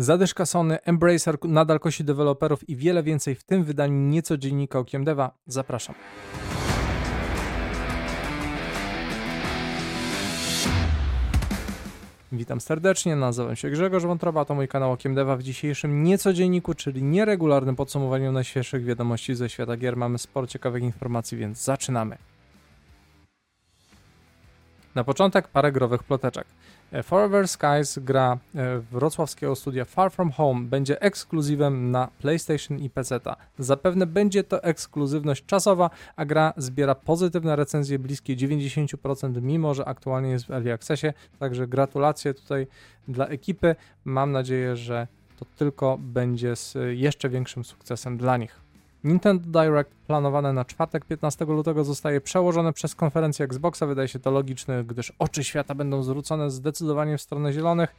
Zadyszka Sony, Embracer nadal kosi deweloperów i wiele więcej w tym wydaniu nieco dziennika Okiem Deva. Zapraszam. Witam serdecznie, nazywam się Grzegorz Wątroba, to mój kanał Okiem Deva w dzisiejszym niecodzienniku, czyli nieregularnym podsumowaniu najświeższych wiadomości ze świata gier. Mamy sporo ciekawych informacji, więc zaczynamy. Na początek parę growych ploteczek. E, Forever Skies gra e, wrocławskiego studia Far From Home będzie ekskluzywem na PlayStation i PC. Zapewne będzie to ekskluzywność czasowa, a gra zbiera pozytywne recenzje bliskie 90%, mimo że aktualnie jest w Early Accessie. Także gratulacje tutaj dla ekipy. Mam nadzieję, że to tylko będzie z jeszcze większym sukcesem dla nich. Nintendo Direct planowane na czwartek 15 lutego zostaje przełożone przez konferencję Xboxa. Wydaje się to logiczne, gdyż oczy świata będą zwrócone zdecydowanie w stronę zielonych.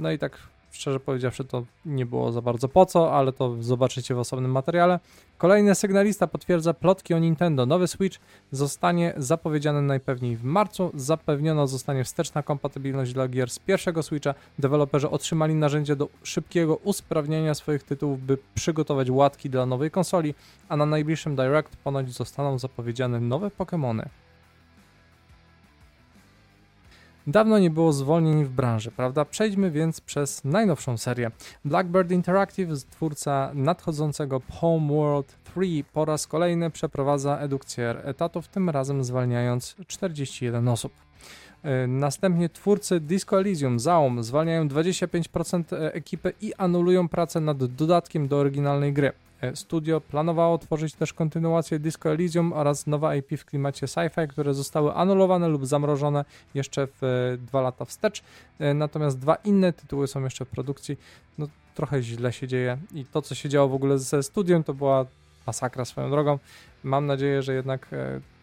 No i tak szczerze powiedziawszy, to nie było za bardzo po co, ale to zobaczycie w osobnym materiale. Kolejny sygnalista potwierdza plotki o Nintendo. Nowy Switch zostanie zapowiedziany najpewniej w marcu. Zapewniono zostanie wsteczna kompatybilność dla gier z pierwszego Switcha. Deweloperzy otrzymali narzędzie do szybkiego usprawniania swoich tytułów, by przygotować łatki dla nowej konsoli, a na najbliższym Direct ponoć zostaną zapowiedziane nowe Pokémony. Dawno nie było zwolnień w branży, prawda? Przejdźmy więc przez najnowszą serię. Blackbird Interactive, twórca nadchodzącego Homeworld 3, po raz kolejny przeprowadza edukcję etatów, tym razem zwalniając 41 osób. E, następnie twórcy Disco Elysium, Zaum, zwalniają 25% ekipy i anulują pracę nad dodatkiem do oryginalnej gry. E, studio planowało tworzyć też kontynuację Disco Elysium oraz nowe IP w klimacie sci-fi, które zostały anulowane lub zamrożone jeszcze w e, dwa lata wstecz. E, natomiast dwa inne tytuły są jeszcze w produkcji. No, trochę źle się dzieje i to, co się działo w ogóle ze studiem, to była masakra swoją drogą. Mam nadzieję, że jednak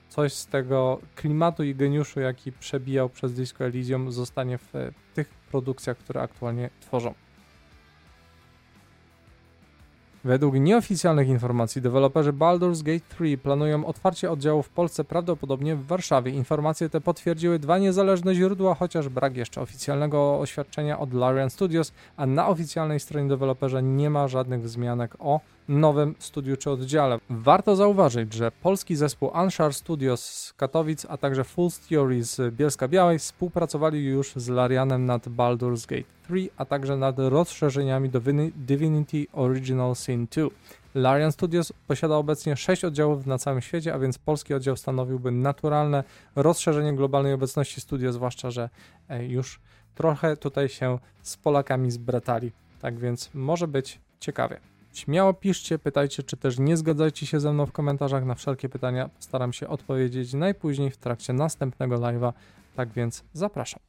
coś z tego klimatu i geniuszu, jaki przebijał przez Disco Elysium, zostanie w tych produkcjach, które aktualnie tworzą. Według nieoficjalnych informacji deweloperzy Baldur's Gate 3 planują otwarcie oddziału w Polsce prawdopodobnie w Warszawie. Informacje te potwierdziły dwa niezależne źródła, chociaż brak jeszcze oficjalnego oświadczenia od Larian Studios, a na oficjalnej stronie deweloperza nie ma żadnych wzmianek o nowym studiu czy oddziale. Warto zauważyć, że polski zespół Unshar Studios z Katowic, a także Full Theory z Bielska Białej współpracowali już z Larianem nad Baldur's Gate 3, a także nad rozszerzeniami do Divinity Original Sin 2. Larian Studios posiada obecnie 6 oddziałów na całym świecie, a więc polski oddział stanowiłby naturalne rozszerzenie globalnej obecności studia, zwłaszcza, że e, już trochę tutaj się z Polakami zbratali. Tak więc może być ciekawie. Śmiało piszcie, pytajcie, czy też nie zgadzajcie się ze mną w komentarzach. Na wszelkie pytania staram się odpowiedzieć najpóźniej w trakcie następnego live'a. Tak więc zapraszam.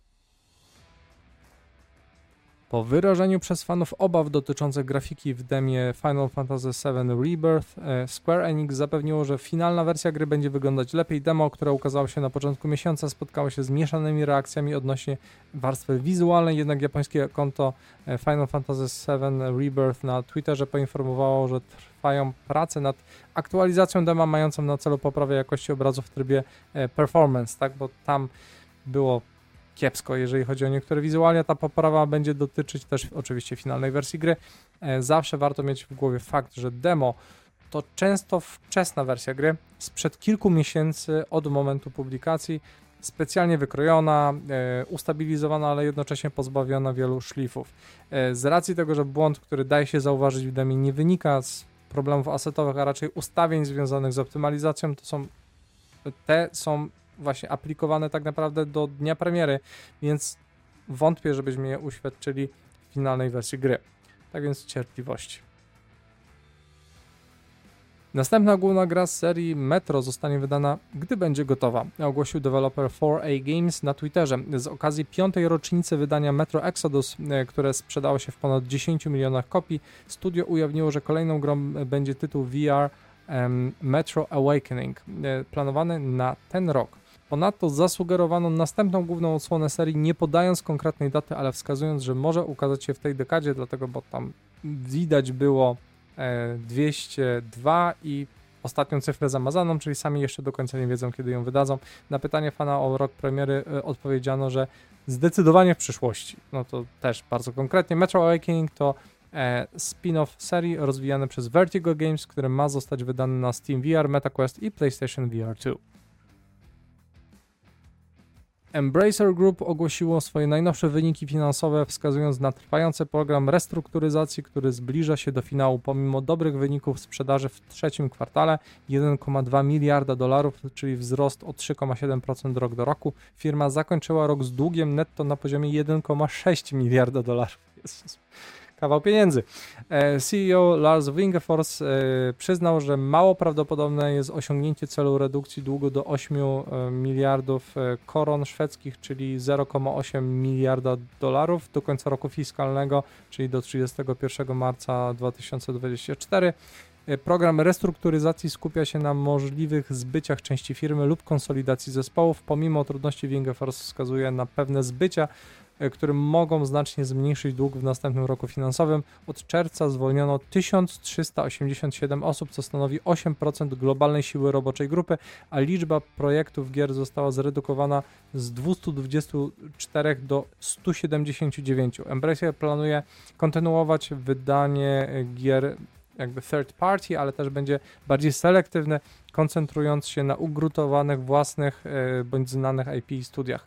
Po wyrażeniu przez fanów obaw dotyczących grafiki w demie Final Fantasy VII Rebirth, e, Square Enix zapewniło, że finalna wersja gry będzie wyglądać lepiej. Demo, które ukazało się na początku miesiąca, spotkało się z mieszanymi reakcjami odnośnie warstwy wizualnej, jednak japońskie konto e, Final Fantasy VII Rebirth na Twitterze poinformowało, że trwają prace nad aktualizacją dema mającą na celu poprawę jakości obrazu w trybie e, performance, tak, bo tam było kiepsko, jeżeli chodzi o niektóre wizualia. Ta poprawa będzie dotyczyć też oczywiście finalnej wersji gry. E, zawsze warto mieć w głowie fakt, że demo to często wczesna wersja gry sprzed kilku miesięcy od momentu publikacji, specjalnie wykrojona, e, ustabilizowana, ale jednocześnie pozbawiona wielu szlifów. E, z racji tego, że błąd, który daje się zauważyć w demie, nie wynika z problemów asetowych, a raczej ustawień związanych z optymalizacją, to są te są właśnie aplikowane tak naprawdę do dnia premiery, więc wątpię, żebyśmy je uświadczyli w finalnej wersji gry. Tak więc cierpliwości. Następna główna gra z serii Metro zostanie wydana, gdy będzie gotowa, ogłosił deweloper 4A Games na Twitterze. Z okazji piątej rocznicy wydania Metro Exodus, e, które sprzedało się w ponad 10 milionach kopii, studio ujawniło, że kolejną grą będzie tytuł VR um, Metro Awakening, e, planowany na ten rok. Ponadto zasugerowano następną główną odsłonę serii, nie podając konkretnej daty, ale wskazując, że może ukazać się w tej dekadzie, dlatego bo tam widać było 202 e, i ostatnią cyfrę zamazaną, czyli sami jeszcze do końca nie wiedzą, kiedy ją wydadzą. Na pytanie fana o rok premiery y, odpowiedziano, że zdecydowanie w przyszłości. No to też bardzo konkretnie. Metro Awakening to e, spin-off serii rozwijany przez Vertigo Games, który ma zostać wydany na Steam VR, MetaQuest i PlayStation VR 2. Embracer Group ogłosiło swoje najnowsze wyniki finansowe, wskazując na trwający program restrukturyzacji, który zbliża się do finału. Pomimo dobrych wyników sprzedaży w trzecim kwartale 1,2 miliarda dolarów, czyli wzrost o 3,7% rok do roku, firma zakończyła rok z długiem netto na poziomie 1,6 miliarda dolarów. Jezus kawał pieniędzy. E, CEO Lars Wingefors e, przyznał, że mało prawdopodobne jest osiągnięcie celu redukcji długu do 8 e, miliardów koron szwedzkich, czyli 0,8 miliarda dolarów do końca roku fiskalnego, czyli do 31 marca 2024. Program restrukturyzacji skupia się na możliwych zbyciach części firmy lub konsolidacji zespołów. Pomimo trudności Wingefors wskazuje na pewne zbycia, które mogą znacznie zmniejszyć dług w następnym roku finansowym. Od czerwca zwolniono 1387 osób, co stanowi 8% globalnej siły roboczej grupy, a liczba projektów gier została zredukowana z 224 do 179. Embracer planuje kontynuować wydanie gier jakby third party, ale też będzie bardziej selektywne, koncentrując się na ugrutowanych własnych e, bądź znanych IP studiach.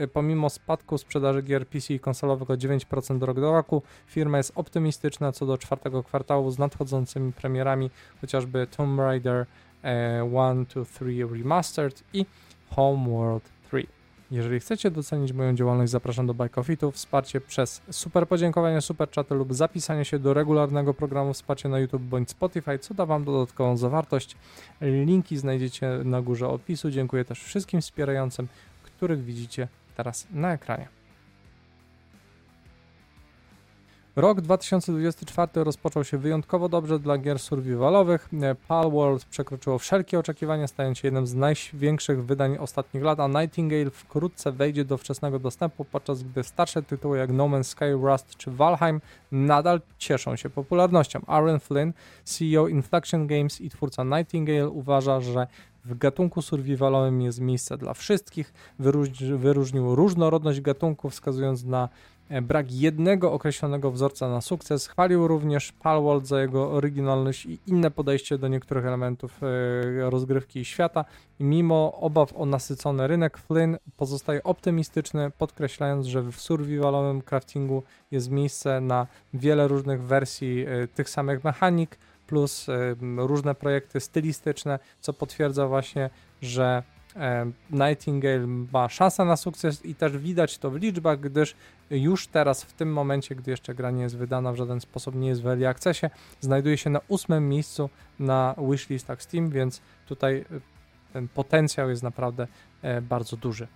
Y, pomimo spadku sprzedaży gier PC i konsolowych o 9% rok do roku, firma jest optymistyczna co do czwartego kwartału z nadchodzącymi premierami, chociażby Tomb Raider 1, 2, 3 Remastered i Homeworld 3. Jeżeli chcecie docenić moją działalność, zapraszam do Bajkofitu, wsparcie przez super podziękowanie, super czaty lub zapisanie się do regularnego programu wsparcia na YouTube bądź Spotify, co da Wam dodatkową zawartość. Linki znajdziecie na górze opisu. Dziękuję też wszystkim wspierającym, których widzicie teraz na ekranie. Rok 2024 rozpoczął się wyjątkowo dobrze dla gier survivalowych. Palworld przekroczyło wszelkie oczekiwania, stając się jednym z największych wydań ostatnich lat, a Nightingale wkrótce wejdzie do wczesnego dostępu, podczas gdy starsze tytuły jak No Man's Sky, Rust czy Valheim nadal cieszą się popularnością. Aaron Flynn, CEO Inflection Games i twórca Nightingale uważa, że w gatunku survivalowym jest miejsce dla wszystkich. wyróżnił różnorodność gatunków, wskazując na e, brak jednego określonego wzorca na sukces. Chwalił również Palworld za jego oryginalność i inne podejście do niektórych elementów e, rozgrywki świata. Mimo obaw o nasycony rynek, Flynn pozostaje optymistyczny, podkreślając, że w survivalowym craftingu jest miejsce na wiele różnych wersji e, tych samych mechanik plus różne projekty stylistyczne, co potwierdza właśnie, że Nightingale ma szansę na sukces i też widać to w liczbach, gdyż już teraz, w tym momencie, gdy jeszcze gra nie jest wydana, w żaden sposób nie jest w early accessie, znajduje się na ósmym miejscu na wishlistach Steam, więc tutaj e, ten potencjał jest naprawdę e, bardzo duży.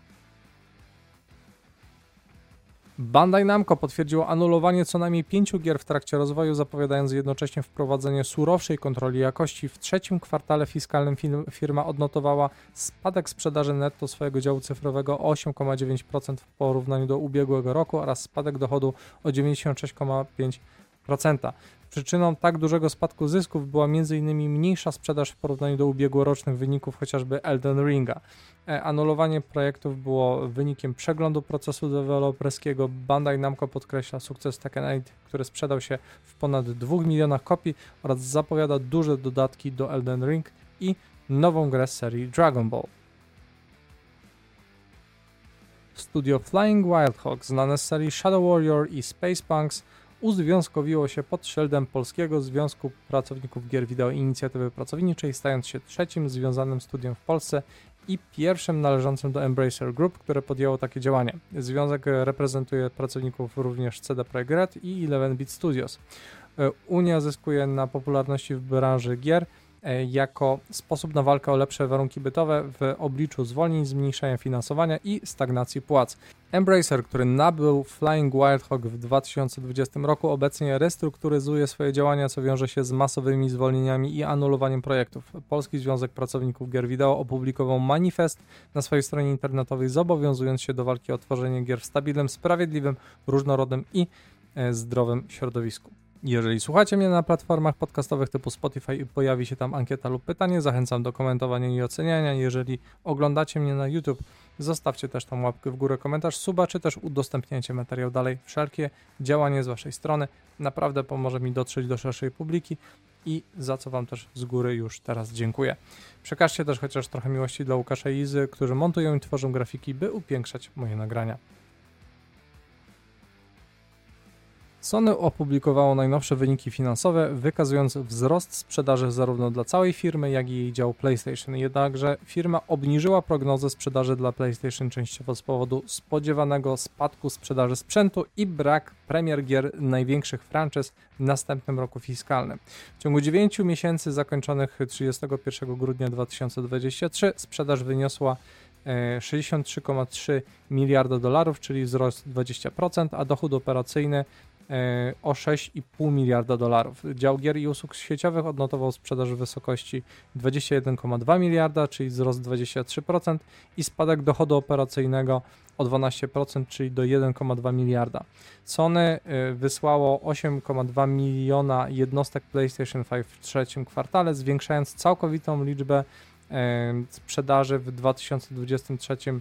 Bandai Namco potwierdziło anulowanie co najmniej pięciu gier w trakcie rozwoju, zapowiadając jednocześnie wprowadzenie surowszej kontroli jakości. W trzecim kwartale fiskalnym firma odnotowała spadek sprzedaży netto swojego działu cyfrowego o 8,9% w porównaniu do ubiegłego roku oraz spadek dochodu o 96,5%. Przyczyną tak dużego spadku zysków była m.in. mniejsza sprzedaż w porównaniu do ubiegłorocznych wyników chociażby Elden Ringa. E, anulowanie projektów było wynikiem przeglądu procesu deweloperskiego. Bandai Namco podkreśla sukces Tekken 8, który sprzedał się w ponad 2 milionach kopii oraz zapowiada duże dodatki do Elden Ring i nową grę z serii Dragon Ball. Studio Flying Wild Hawk, znane z serii Shadow Warrior i Space Punks, uzwiązkowiło się pod szyldem Polskiego Związku Pracowników Gier Wideo Inicjatywy Pracowniczej, stając się trzecim związanym studiem w Polsce i pierwszym należącym do Embracer Group, które podjęło takie działanie. Związek reprezentuje pracowników również CD Projekt Red i 11-bit Studios. Unia zyskuje na popularności w branży gier, jako sposób na walkę o lepsze warunki bytowe w obliczu zwolnień, zmniejszenia finansowania i stagnacji płac. Embracer, który nabył Flying Wildhawk w 2020 roku, obecnie restrukturyzuje swoje działania, co wiąże się z masowymi zwolnieniami i anulowaniem projektów. Polski Związek Pracowników Gier Wideo opublikował manifest na swojej stronie internetowej, zobowiązując się do walki o tworzenie gier w stabilnym, sprawiedliwym, różnorodnym i e, zdrowym środowisku. Jeżeli słuchacie mnie na platformach podcastowych typu Spotify i pojawi się tam ankieta lub pytanie, zachęcam do komentowania i oceniania. Jeżeli oglądacie mnie na YouTube, zostawcie też tam łapkę w górę, komentarz, suba, czy też udostępniajcie materiał dalej. Wszelkie działanie z Waszej strony naprawdę pomoże mi dotrzeć do szerszej publiki i za co Wam też z góry już teraz dziękuję. Przekażcie też chociaż trochę miłości dla Łukasza i Izy, którzy montują i tworzą grafiki, by upiększać moje nagrania. Sony opublikowało najnowsze wyniki finansowe, wykazując wzrost sprzedaży zarówno dla całej firmy, jak i jej działu PlayStation. Jednakże firma obniżyła prognozę sprzedaży dla PlayStation częściowo z powodu spodziewanego spadku sprzedaży sprzętu i brak premier gier największych franczyz w następnym roku fiskalnym. W ciągu 9 miesięcy zakończonych 31 grudnia 2023 sprzedaż wyniosła 63,3 e, miliarda dolarów, czyli wzrost 20%, a dochód operacyjny o 6,5 miliarda dolarów. Dział gier i usług sieciowych odnotował sprzedaż w wysokości 21,2 miliarda, czyli wzrost 23% i spadek dochodu operacyjnego o 12%, czyli do 1,2 miliarda. Sony e, wysłało 8,2 miliona jednostek PlayStation 5 w trzecim kwartale, zwiększając całkowitą liczbę e, sprzedaży w 2023 E,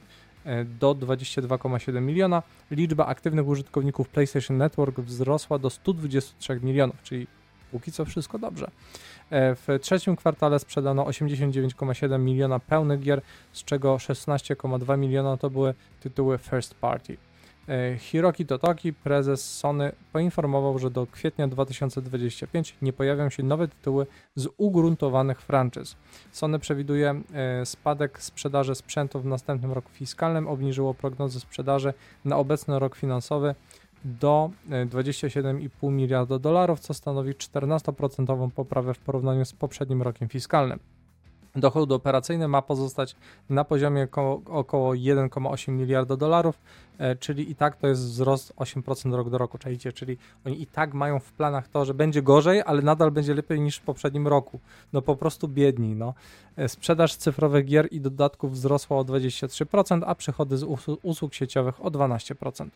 do 22,7 miliona. Liczba aktywnych użytkowników PlayStation Network wzrosła do 123 milionów, czyli póki co wszystko dobrze. E, w trzecim kwartale sprzedano 89,7 miliona pełnych gier, z czego 16,2 miliona to były tytuły first party. E, Hiroki Totoki, prezes Sony, poinformował, że do kwietnia 2025 nie pojawią się nowe tytuły z ugruntowanych franczyz. Sony przewiduje e, spadek sprzedaży sprzętu w następnym roku fiskalnym, obniżyło prognozy sprzedaży na obecny rok finansowy do 27,5 e, miliarda dolarów, co stanowi 14% poprawę w porównaniu z poprzednim rokiem fiskalnym. Dochód operacyjny ma pozostać na poziomie około, około 1,8 miliarda dolarów, e, czyli i tak to jest wzrost 8% rok do roku, czajcie, czyli oni i tak mają w planach to, że będzie gorzej, ale nadal będzie lepiej niż w poprzednim roku. No po prostu biedni, no. E, sprzedaż cyfrowych gier i dodatków wzrosła o 23%, a przychody z usług sieciowych o 12%.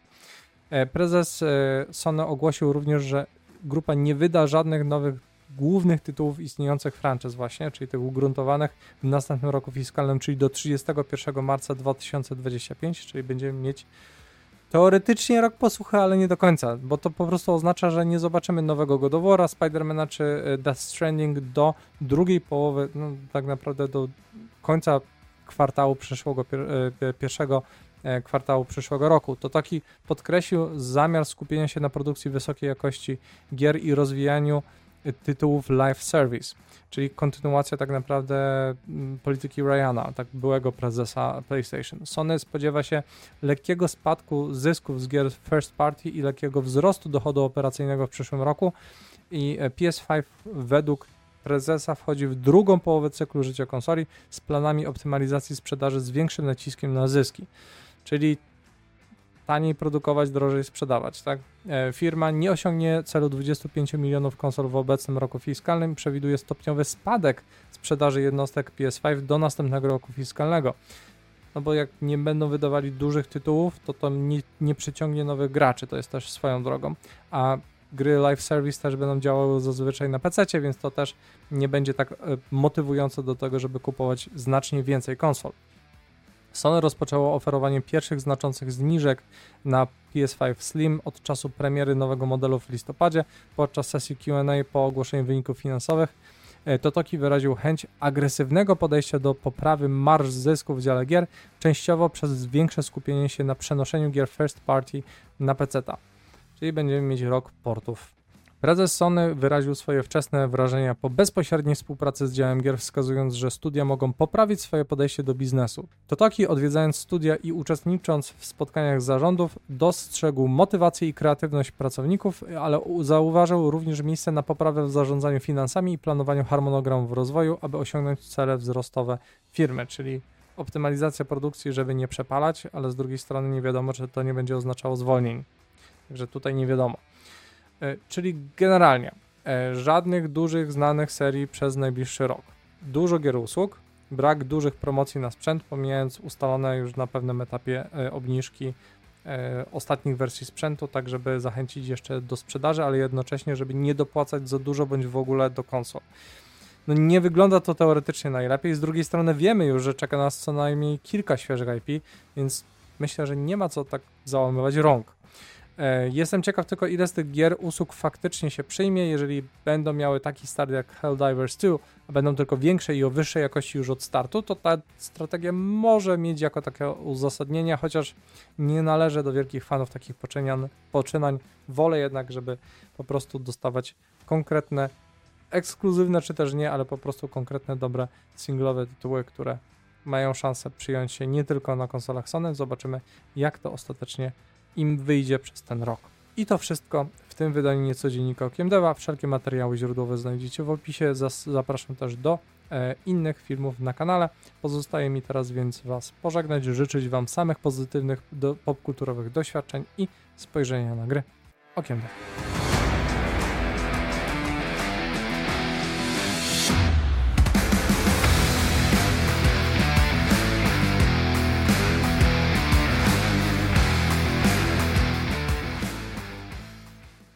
E, prezes Sony ogłosił również, że grupa nie wyda żadnych nowych głównych tytułów istniejących franczyz właśnie, czyli tych ugruntowanych w następnym roku fiskalnym, czyli do 31 marca 2025, czyli będziemy mieć teoretycznie rok posłuchy, ale nie do końca, bo to po prostu oznacza, że nie zobaczymy nowego Godowora, Spidermana czy e, Death Stranding do drugiej połowy, no tak naprawdę do końca kwartału przyszłego, e, pierwszego e, kwartału przyszłego roku. To taki podkreślił zamiar skupienia się na produkcji wysokiej jakości gier i rozwijaniu tytułów live service, czyli kontynuacja tak naprawdę mm, polityki Ryana, tak byłego prezesa PlayStation. Sony spodziewa się lekkiego spadku zysków z gier first party i lekkiego wzrostu dochodu operacyjnego w przyszłym roku i e, PS5 według prezesa wchodzi w drugą połowę cyklu życia konsoli z planami optymalizacji sprzedaży z większym naciskiem na zyski. Czyli taniej produkować, drożej sprzedawać. Tak? E, firma nie osiągnie celu 25 milionów konsol w obecnym roku fiskalnym, przewiduje stopniowy spadek sprzedaży jednostek PS5 do następnego roku fiskalnego. No bo jak nie będą wydawali dużych tytułów, to to nie, nie przyciągnie nowych graczy, to jest też swoją drogą. A gry live service też będą działały zazwyczaj na PC, więc to też nie będzie tak e, motywujące do tego, żeby kupować znacznie więcej konsol. Sony rozpoczęło oferowanie pierwszych znaczących zniżek na PS5 Slim od czasu premiery nowego modelu w listopadzie. Podczas sesji Q&A po ogłoszeniu wyników finansowych e, Totoki wyraził chęć agresywnego podejścia do poprawy marż zysków w dziale gier, częściowo przez większe skupienie się na przenoszeniu gier first party na PC. Czyli będziemy mieć rok portów Prezes Sony wyraził swoje wczesne wrażenia po bezpośredniej współpracy z działem gier, wskazując, że studia mogą poprawić swoje podejście do biznesu. Totoki, odwiedzając studia i uczestnicząc w spotkaniach zarządów, dostrzegł motywację i kreatywność pracowników, ale zauważył również miejsce na poprawę w zarządzaniu finansami i planowaniu harmonogramów rozwoju, aby osiągnąć cele wzrostowe firmy, czyli optymalizacja produkcji, żeby nie przepalać, ale z drugiej strony nie wiadomo, czy to nie będzie oznaczało zwolnień. Także tutaj nie wiadomo. E, czyli generalnie e, żadnych dużych, znanych serii przez najbliższy rok. Dużo gier usług, brak dużych promocji na sprzęt, pomijając ustalone już na pewnym etapie e, obniżki ostatnich wersji sprzętu, tak żeby zachęcić jeszcze do sprzedaży, ale jednocześnie, żeby nie dopłacać za dużo bądź w ogóle do konsol. No nie wygląda to teoretycznie najlepiej, z drugiej strony wiemy już, że czeka nas co najmniej kilka świeżych IP, więc myślę, że nie ma co tak załamywać rąk. E, jestem ciekaw tylko, ile z tych gier usług faktycznie się przyjmie, jeżeli będą miały taki start jak Helldivers 2, a będą tylko większe i o wyższej jakości już od startu, to ta strategia może mieć jako takie uzasadnienie, chociaż nie należę do wielkich fanów takich poczynań. poczynań. Wolę jednak, żeby po prostu dostawać konkretne, ekskluzywne czy też nie, ale po prostu konkretne, dobre singlowe tytuły, które mają szansę przyjąć się nie tylko na konsolach Sony. Zobaczymy, jak to ostatecznie im wyjdzie przez ten rok. I to wszystko w tym wydaniu nieco dziennika Okiem Deva. Wszelkie materiały źródłowe znajdziecie w opisie. zapraszam też do e, innych filmów na kanale. Pozostaje mi teraz więc Was pożegnać, życzyć Wam samych pozytywnych popkulturowych doświadczeń i spojrzenia na gry Okiem Deva.